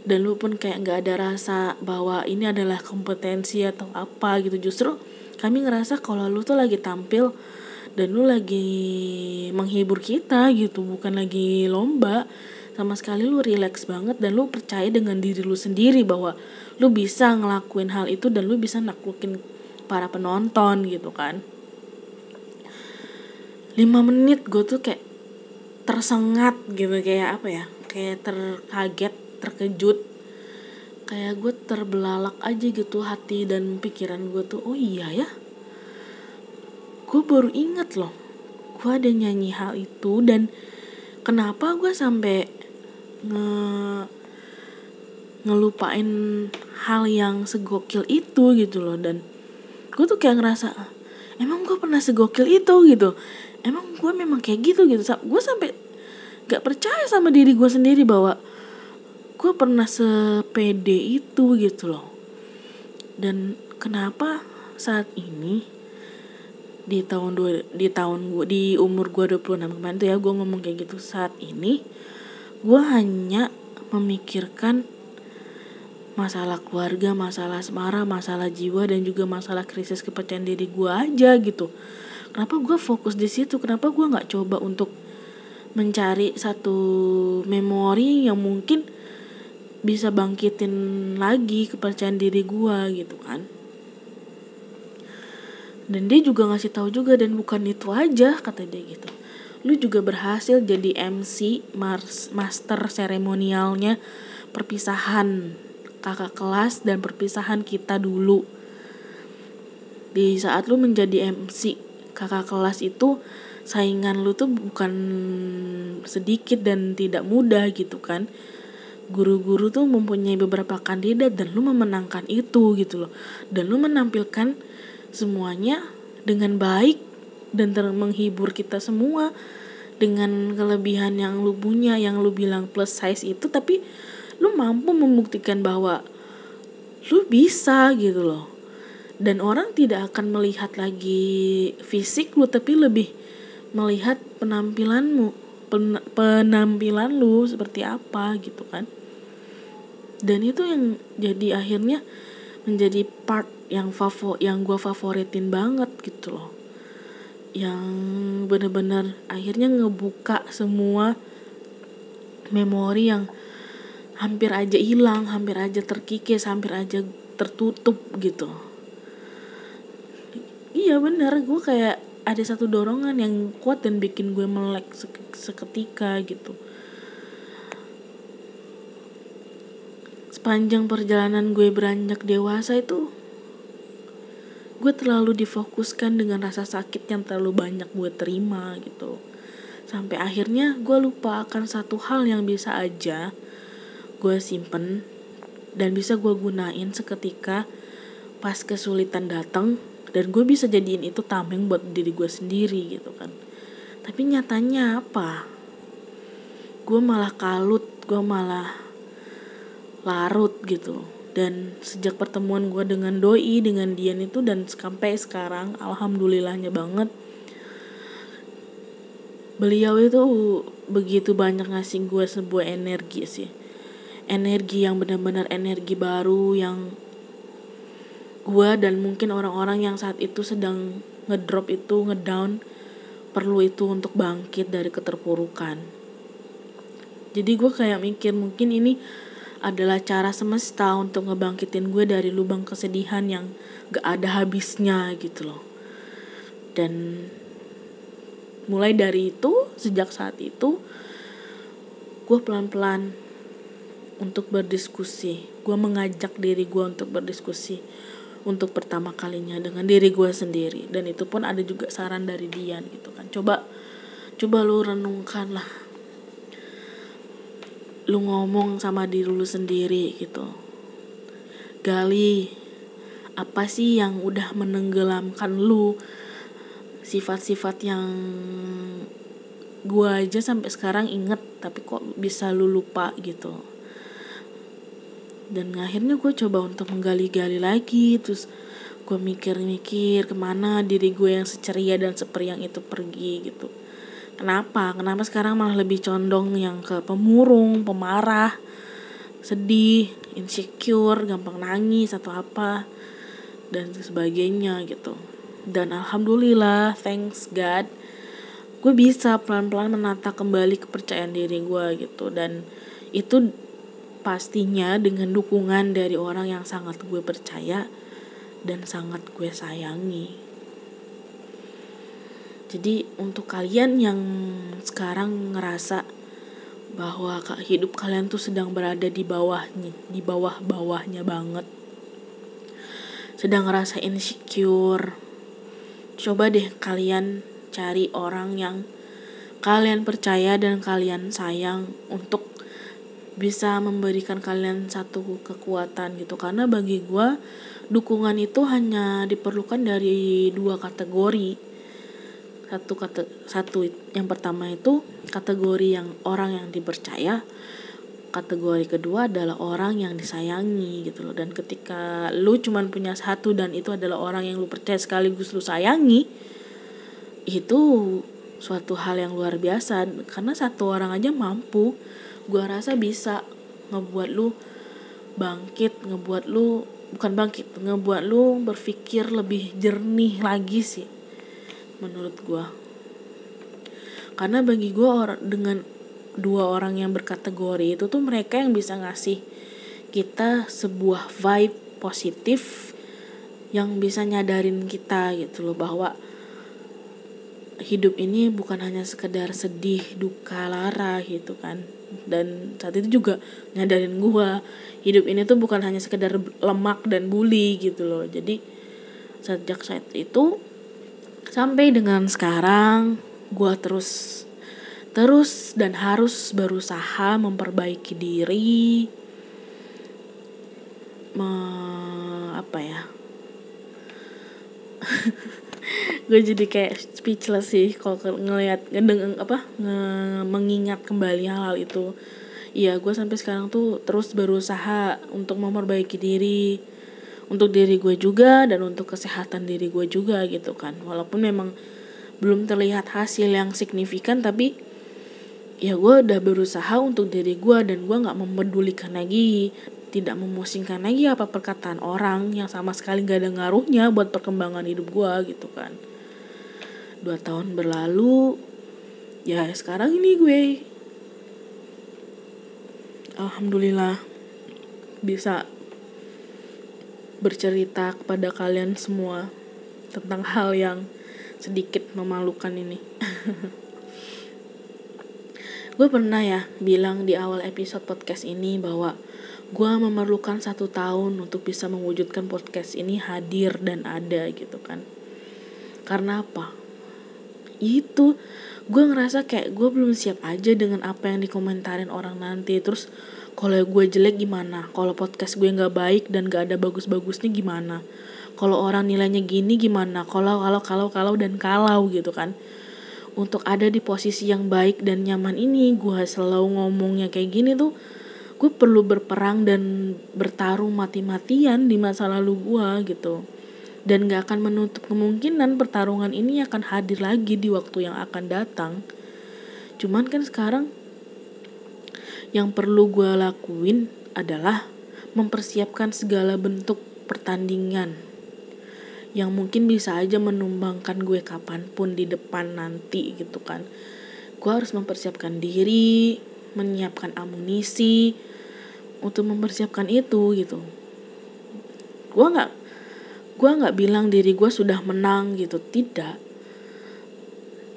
Dan lu pun kayak nggak ada rasa bahwa ini adalah kompetensi atau apa gitu. Justru kami ngerasa kalau lu tuh lagi tampil dan lu lagi menghibur kita gitu bukan lagi lomba sama sekali lu relax banget dan lu percaya dengan diri lu sendiri bahwa lu bisa ngelakuin hal itu dan lu bisa naklukin para penonton gitu kan lima menit gue tuh kayak tersengat gitu kayak apa ya kayak terkaget terkejut. Kayak gue terbelalak aja gitu hati dan pikiran gue tuh oh iya ya gue baru inget loh gue ada nyanyi hal itu dan kenapa gue sampai nge ngelupain hal yang segokil itu gitu loh. Dan gue tuh kayak ngerasa emang gue pernah segokil itu? gitu emang gue memang kayak gitu gitu gue sampai gak percaya sama diri gue sendiri bahwa gue pernah sepede itu gitu loh dan kenapa saat ini di tahun dua di tahun gue di umur gue 26 kemarin tuh ya gue ngomong kayak gitu saat ini gue hanya memikirkan masalah keluarga, masalah asmara, masalah jiwa dan juga masalah krisis kepercayaan diri gue aja gitu. Kenapa gue fokus di situ? Kenapa gue nggak coba untuk mencari satu memori yang mungkin bisa bangkitin lagi kepercayaan diri gue gitu kan? Dan dia juga ngasih tahu juga dan bukan itu aja kata dia gitu. Lu juga berhasil jadi MC Mars, master seremonialnya perpisahan kakak kelas dan perpisahan kita dulu. Di saat lu menjadi MC kakak kelas itu saingan lu tuh bukan sedikit dan tidak mudah gitu kan. Guru-guru tuh mempunyai beberapa kandidat dan lu memenangkan itu gitu loh. Dan lu menampilkan semuanya dengan baik dan ter menghibur kita semua. Dengan kelebihan yang lu punya yang lu bilang plus size itu tapi lu mampu membuktikan bahwa lu bisa gitu loh dan orang tidak akan melihat lagi fisik lu tapi lebih melihat penampilanmu. Pen, penampilan lu seperti apa gitu kan. Dan itu yang jadi akhirnya menjadi part yang favor yang gue favoritin banget gitu loh. Yang bener-bener akhirnya ngebuka semua memori yang hampir aja hilang, hampir aja terkikis, hampir aja tertutup gitu. Iya bener, gue kayak ada satu dorongan yang kuat dan bikin gue melek seketika gitu. Sepanjang perjalanan gue beranjak dewasa itu, gue terlalu difokuskan dengan rasa sakit yang terlalu banyak gue terima gitu. Sampai akhirnya gue lupa akan satu hal yang bisa aja gue simpen dan bisa gue gunain seketika pas kesulitan datang dan gue bisa jadiin itu tameng buat diri gue sendiri gitu kan. Tapi nyatanya apa? Gue malah kalut gue malah larut gitu. Dan sejak pertemuan gue dengan doi dengan Dian itu dan sampai sekarang alhamdulillahnya banget beliau itu begitu banyak ngasih gue sebuah energi sih. Energi yang benar-benar energi baru yang gue dan mungkin orang-orang yang saat itu sedang ngedrop itu ngedown perlu itu untuk bangkit dari keterpurukan jadi gue kayak mikir mungkin ini adalah cara semesta untuk ngebangkitin gue dari lubang kesedihan yang gak ada habisnya gitu loh. Dan mulai dari itu, sejak saat itu, gue pelan-pelan untuk berdiskusi. Gue mengajak diri gue untuk berdiskusi untuk pertama kalinya dengan diri gue sendiri. Dan itu pun ada juga saran dari Dian gitu kan. Coba, coba lu renungkan lah lu ngomong sama diri lu sendiri gitu gali apa sih yang udah menenggelamkan lu sifat-sifat yang gua aja sampai sekarang inget tapi kok bisa lu lupa gitu dan akhirnya gue coba untuk menggali-gali lagi terus gue mikir-mikir ke mana diri gue yang seceria dan seperiang itu pergi gitu Kenapa? Kenapa sekarang malah lebih condong yang ke pemurung, pemarah, sedih, insecure, gampang nangis atau apa dan sebagainya gitu. Dan alhamdulillah, thanks God, gue bisa pelan-pelan menata kembali kepercayaan diri gue gitu dan itu pastinya dengan dukungan dari orang yang sangat gue percaya dan sangat gue sayangi. Jadi untuk kalian yang sekarang ngerasa bahwa hidup kalian tuh sedang berada di bawahnya, di bawah-bawahnya banget. Sedang ngerasa insecure. Coba deh kalian cari orang yang kalian percaya dan kalian sayang untuk bisa memberikan kalian satu kekuatan gitu. Karena bagi gue dukungan itu hanya diperlukan dari dua kategori. Satu kata satu yang pertama itu kategori yang orang yang dipercaya kategori kedua adalah orang yang disayangi gitu loh. Dan ketika lu cuman punya satu dan itu adalah orang yang lu percaya sekaligus lu sayangi itu suatu hal yang luar biasa. Karena satu orang aja mampu gua rasa bisa ngebuat lu bangkit ngebuat lu bukan bangkit ngebuat lu berpikir lebih jernih lagi sih menurut gue karena bagi gue orang dengan dua orang yang berkategori itu tuh mereka yang bisa ngasih kita sebuah vibe positif yang bisa nyadarin kita gitu loh bahwa hidup ini bukan hanya sekedar sedih duka lara gitu kan dan saat itu juga nyadarin gue hidup ini tuh bukan hanya sekedar lemak dan bully gitu loh. Jadi sejak saat itu sampai dengan sekarang gue terus terus dan harus berusaha memperbaiki diri me, apa ya gue jadi kayak speechless sih kalau ngelihat ngedeng apa nge, mengingat kembali hal-hal itu. Iya gue sampai sekarang tuh terus berusaha untuk memperbaiki diri untuk diri gue juga dan untuk kesehatan diri gue juga gitu kan. Walaupun memang belum terlihat hasil yang signifikan tapi ya gue udah berusaha untuk diri gue dan gue nggak memedulikan lagi tidak memusingkan lagi apa perkataan orang yang sama sekali gak ada ngaruhnya buat perkembangan hidup gue gitu kan. Dua tahun berlalu ya sekarang ini gue alhamdulillah bisa bercerita kepada kalian semua tentang hal yang sedikit memalukan ini. Gue pernah ya bilang di awal episode podcast ini bahwa gue memerlukan satu tahun untuk bisa mewujudkan podcast ini hadir dan ada gitu kan. Karena apa? Itu gue ngerasa kayak gue belum siap aja dengan apa yang dikomentarin orang nanti. Terus kalau gue jelek gimana? Kalau podcast gue nggak baik dan gak ada bagus-bagusnya gimana? Kalau orang nilainya gini gimana? Kalau kalau kalau kalau dan kalau gitu kan. Untuk ada di posisi yang baik dan nyaman ini gue selalu ngomongnya kayak gini tuh gue perlu berperang dan bertarung mati-matian di masa lalu gue gitu. Dan gak akan menutup kemungkinan pertarungan ini akan hadir lagi di waktu yang akan datang. Cuman kan sekarang yang perlu gue lakuin adalah mempersiapkan segala bentuk pertandingan yang mungkin bisa aja menumbangkan gue kapan pun di depan nanti gitu kan. Gue harus mempersiapkan diri menyiapkan amunisi untuk mempersiapkan itu gitu. Gue nggak gue nggak bilang diri gue sudah menang gitu. Tidak.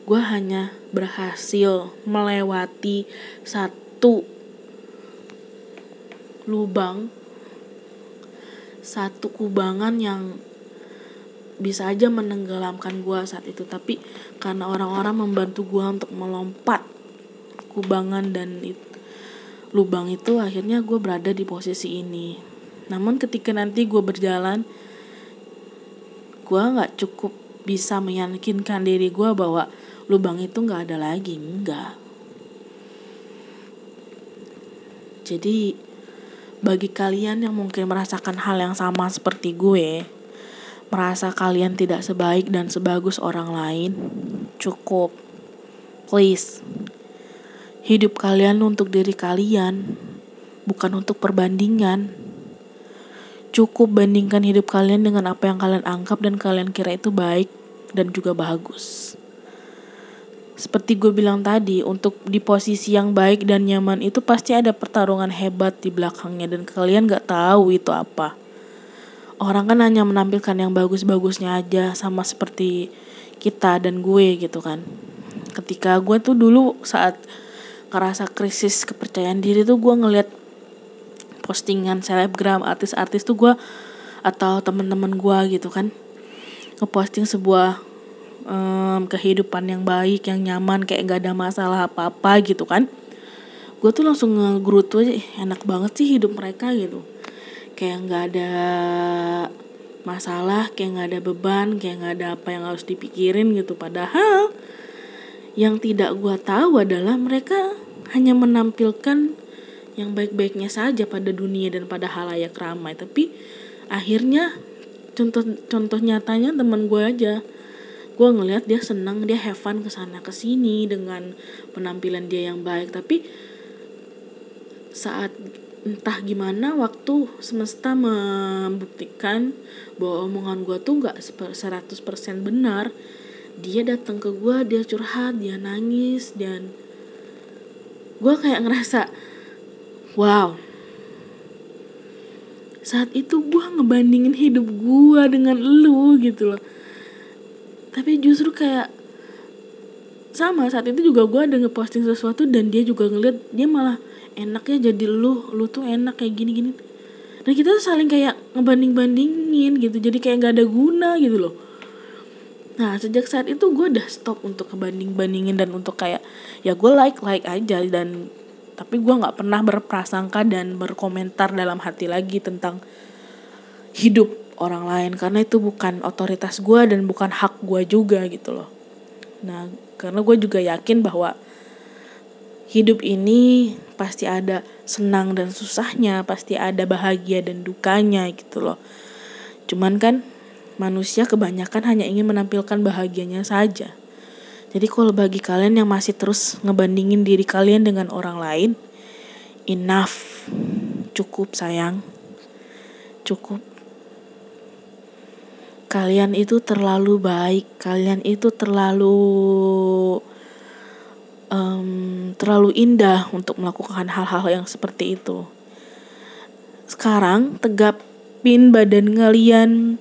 Gue hanya berhasil melewati satu lubang satu kubangan yang bisa aja menenggelamkan gue saat itu. Tapi karena orang-orang membantu gue untuk melompat kubangan dan it, lubang itu akhirnya gue berada di posisi ini namun ketika nanti gue berjalan gue nggak cukup bisa meyakinkan diri gue bahwa lubang itu nggak ada lagi enggak jadi bagi kalian yang mungkin merasakan hal yang sama seperti gue merasa kalian tidak sebaik dan sebagus orang lain, cukup. Please. Hidup kalian untuk diri kalian, bukan untuk perbandingan. Cukup bandingkan hidup kalian dengan apa yang kalian anggap dan kalian kira itu baik dan juga bagus. Seperti gue bilang tadi, untuk di posisi yang baik dan nyaman itu pasti ada pertarungan hebat di belakangnya dan kalian gak tahu itu apa orang kan hanya menampilkan yang bagus-bagusnya aja sama seperti kita dan gue gitu kan ketika gue tuh dulu saat ngerasa krisis kepercayaan diri tuh gue ngeliat postingan selebgram artis-artis tuh gue atau temen-temen gue gitu kan ngeposting sebuah um, kehidupan yang baik yang nyaman kayak gak ada masalah apa-apa gitu kan. Gue tuh langsung ngegerutu aja enak banget sih hidup mereka gitu. Kayak nggak ada masalah kayak nggak ada beban kayak nggak ada apa yang harus dipikirin gitu. Padahal yang tidak gue tahu adalah mereka hanya menampilkan yang baik-baiknya saja pada dunia dan pada halayak ramai. Tapi akhirnya contoh contoh nyatanya teman gue aja. Gue ngelihat dia senang dia have fun ke sana ke sini dengan penampilan dia yang baik. Tapi saat entah gimana waktu semesta membuktikan bahwa omongan gue tuh gak 100% benar dia datang ke gue dia curhat dia nangis dan gue kayak ngerasa wow. Saat itu gue ngebandingin hidup gue dengan lu gitu loh. Tapi justru kayak sama saat itu juga gue ada ngeposting sesuatu dan dia juga ngeliat dia malah enaknya jadi lu lu tuh enak kayak gini gini dan kita tuh saling kayak ngebanding bandingin gitu jadi kayak nggak ada guna gitu loh nah sejak saat itu gue udah stop untuk ngebanding bandingin dan untuk kayak ya gue like like aja dan tapi gue nggak pernah berprasangka dan berkomentar dalam hati lagi tentang hidup orang lain karena itu bukan otoritas gue dan bukan hak gue juga gitu loh nah karena gue juga yakin bahwa hidup ini pasti ada senang dan susahnya, pasti ada bahagia dan dukanya gitu loh. Cuman kan manusia kebanyakan hanya ingin menampilkan bahagianya saja. Jadi kalau bagi kalian yang masih terus ngebandingin diri kalian dengan orang lain, enough. Cukup sayang. Cukup kalian itu terlalu baik, kalian itu terlalu um, terlalu indah untuk melakukan hal-hal yang seperti itu. Sekarang tegapin badan kalian,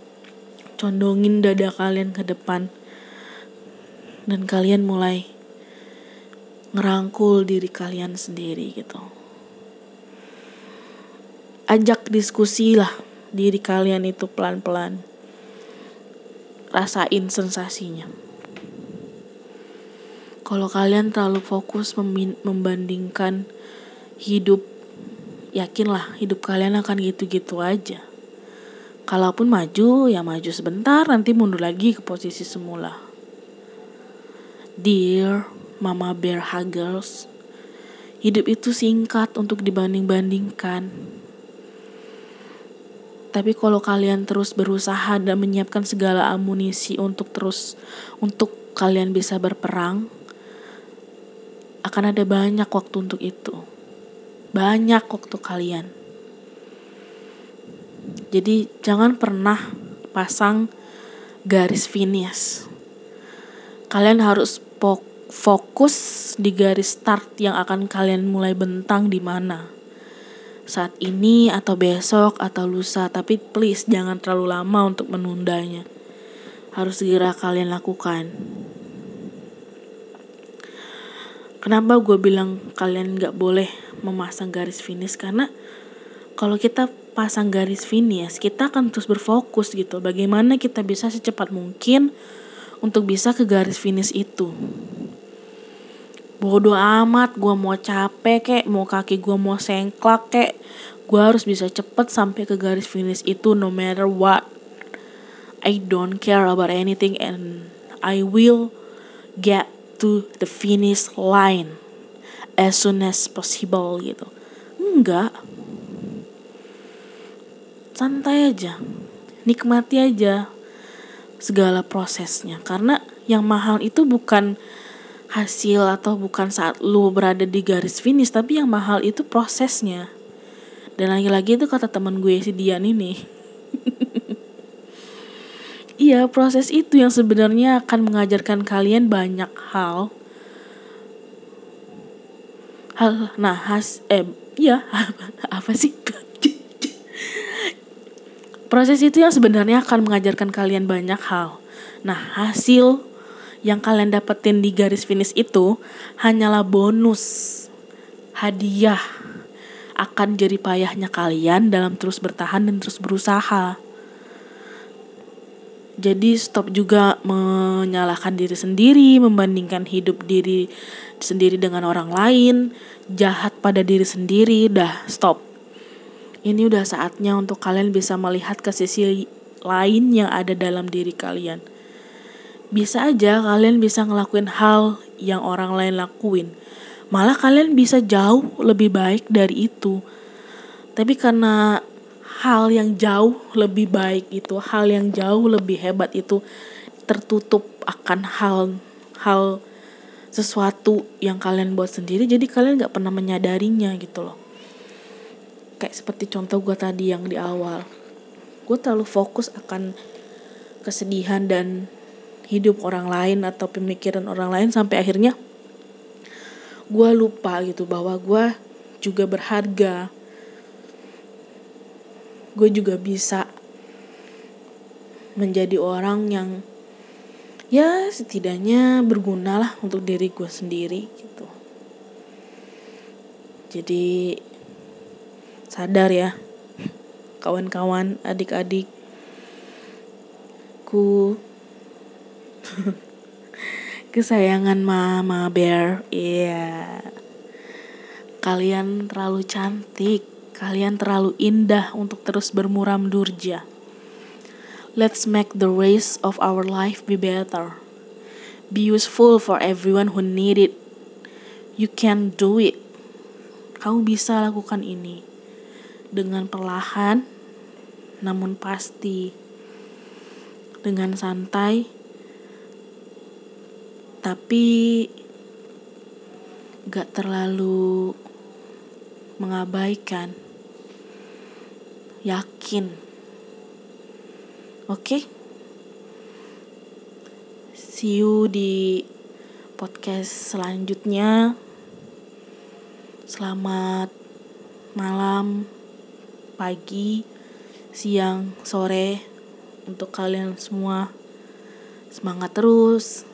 condongin dada kalian ke depan, dan kalian mulai ngerangkul diri kalian sendiri gitu. Ajak diskusi lah diri kalian itu pelan-pelan rasain sensasinya. Kalau kalian terlalu fokus membandingkan hidup, yakinlah hidup kalian akan gitu-gitu aja. Kalaupun maju, ya maju sebentar, nanti mundur lagi ke posisi semula. Dear Mama Bear Huggers, hidup itu singkat untuk dibanding-bandingkan tapi kalau kalian terus berusaha dan menyiapkan segala amunisi untuk terus untuk kalian bisa berperang, akan ada banyak waktu untuk itu. Banyak waktu kalian. Jadi jangan pernah pasang garis finish. Kalian harus fokus di garis start yang akan kalian mulai bentang di mana. Saat ini atau besok atau lusa tapi please jangan terlalu lama untuk menundanya. Harus segera kalian lakukan. Kenapa gue bilang kalian gak boleh memasang garis finish karena kalau kita pasang garis finish kita akan terus berfokus gitu. Bagaimana kita bisa secepat mungkin untuk bisa ke garis finish itu. Bodoh amat gue mau capek kek mau kaki gue mau sengklak kek. Gue harus bisa cepet sampai ke garis finish itu no matter what. I don't care about anything and I will get to the finish line as soon as possible gitu. Enggak santai aja nikmati aja segala prosesnya. Karena yang mahal itu bukan hasil atau bukan saat lu berada di garis finish tapi yang mahal itu prosesnya. Dan lagi-lagi itu kata teman gue si Dian ini. Iya proses itu yang sebenarnya akan mengajarkan kalian banyak hal. Hal nah has eh iya apa, apa sih proses itu yang sebenarnya akan mengajarkan kalian banyak hal nah hasil yang kalian dapetin di garis finish itu hanyalah bonus hadiah akan jadi payahnya kalian dalam terus bertahan dan terus berusaha. Jadi stop juga menyalahkan diri sendiri, membandingkan hidup diri sendiri dengan orang lain, jahat pada diri sendiri, dah stop. Ini udah saatnya untuk kalian bisa melihat ke sisi lain yang ada dalam diri kalian bisa aja kalian bisa ngelakuin hal yang orang lain lakuin. Malah kalian bisa jauh lebih baik dari itu. Tapi karena hal yang jauh lebih baik itu, hal yang jauh lebih hebat itu tertutup akan hal hal sesuatu yang kalian buat sendiri jadi kalian gak pernah menyadarinya gitu loh kayak seperti contoh gue tadi yang di awal. Gue terlalu fokus akan kesedihan dan hidup orang lain atau pemikiran orang lain sampai akhirnya gue lupa gitu bahwa gue juga berharga. Gue juga bisa menjadi orang yang ya setidaknya berguna lah untuk diri gue sendiri gitu. Jadi sadar ya. Kawan-kawan adik-adik. Ku kesayangan mama bear iya. Yeah. kalian terlalu cantik kalian terlalu indah untuk terus bermuram durja. Let's make the race of our life be better. Be useful for everyone who need it. You can do it. Kamu bisa lakukan ini dengan perlahan namun pasti dengan santai, tapi gak terlalu mengabaikan. Yakin, oke? Okay? See you di podcast selanjutnya. Selamat malam, pagi, siang, sore untuk kalian semua. Semangat terus.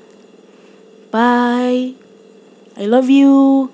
Bye. I love you.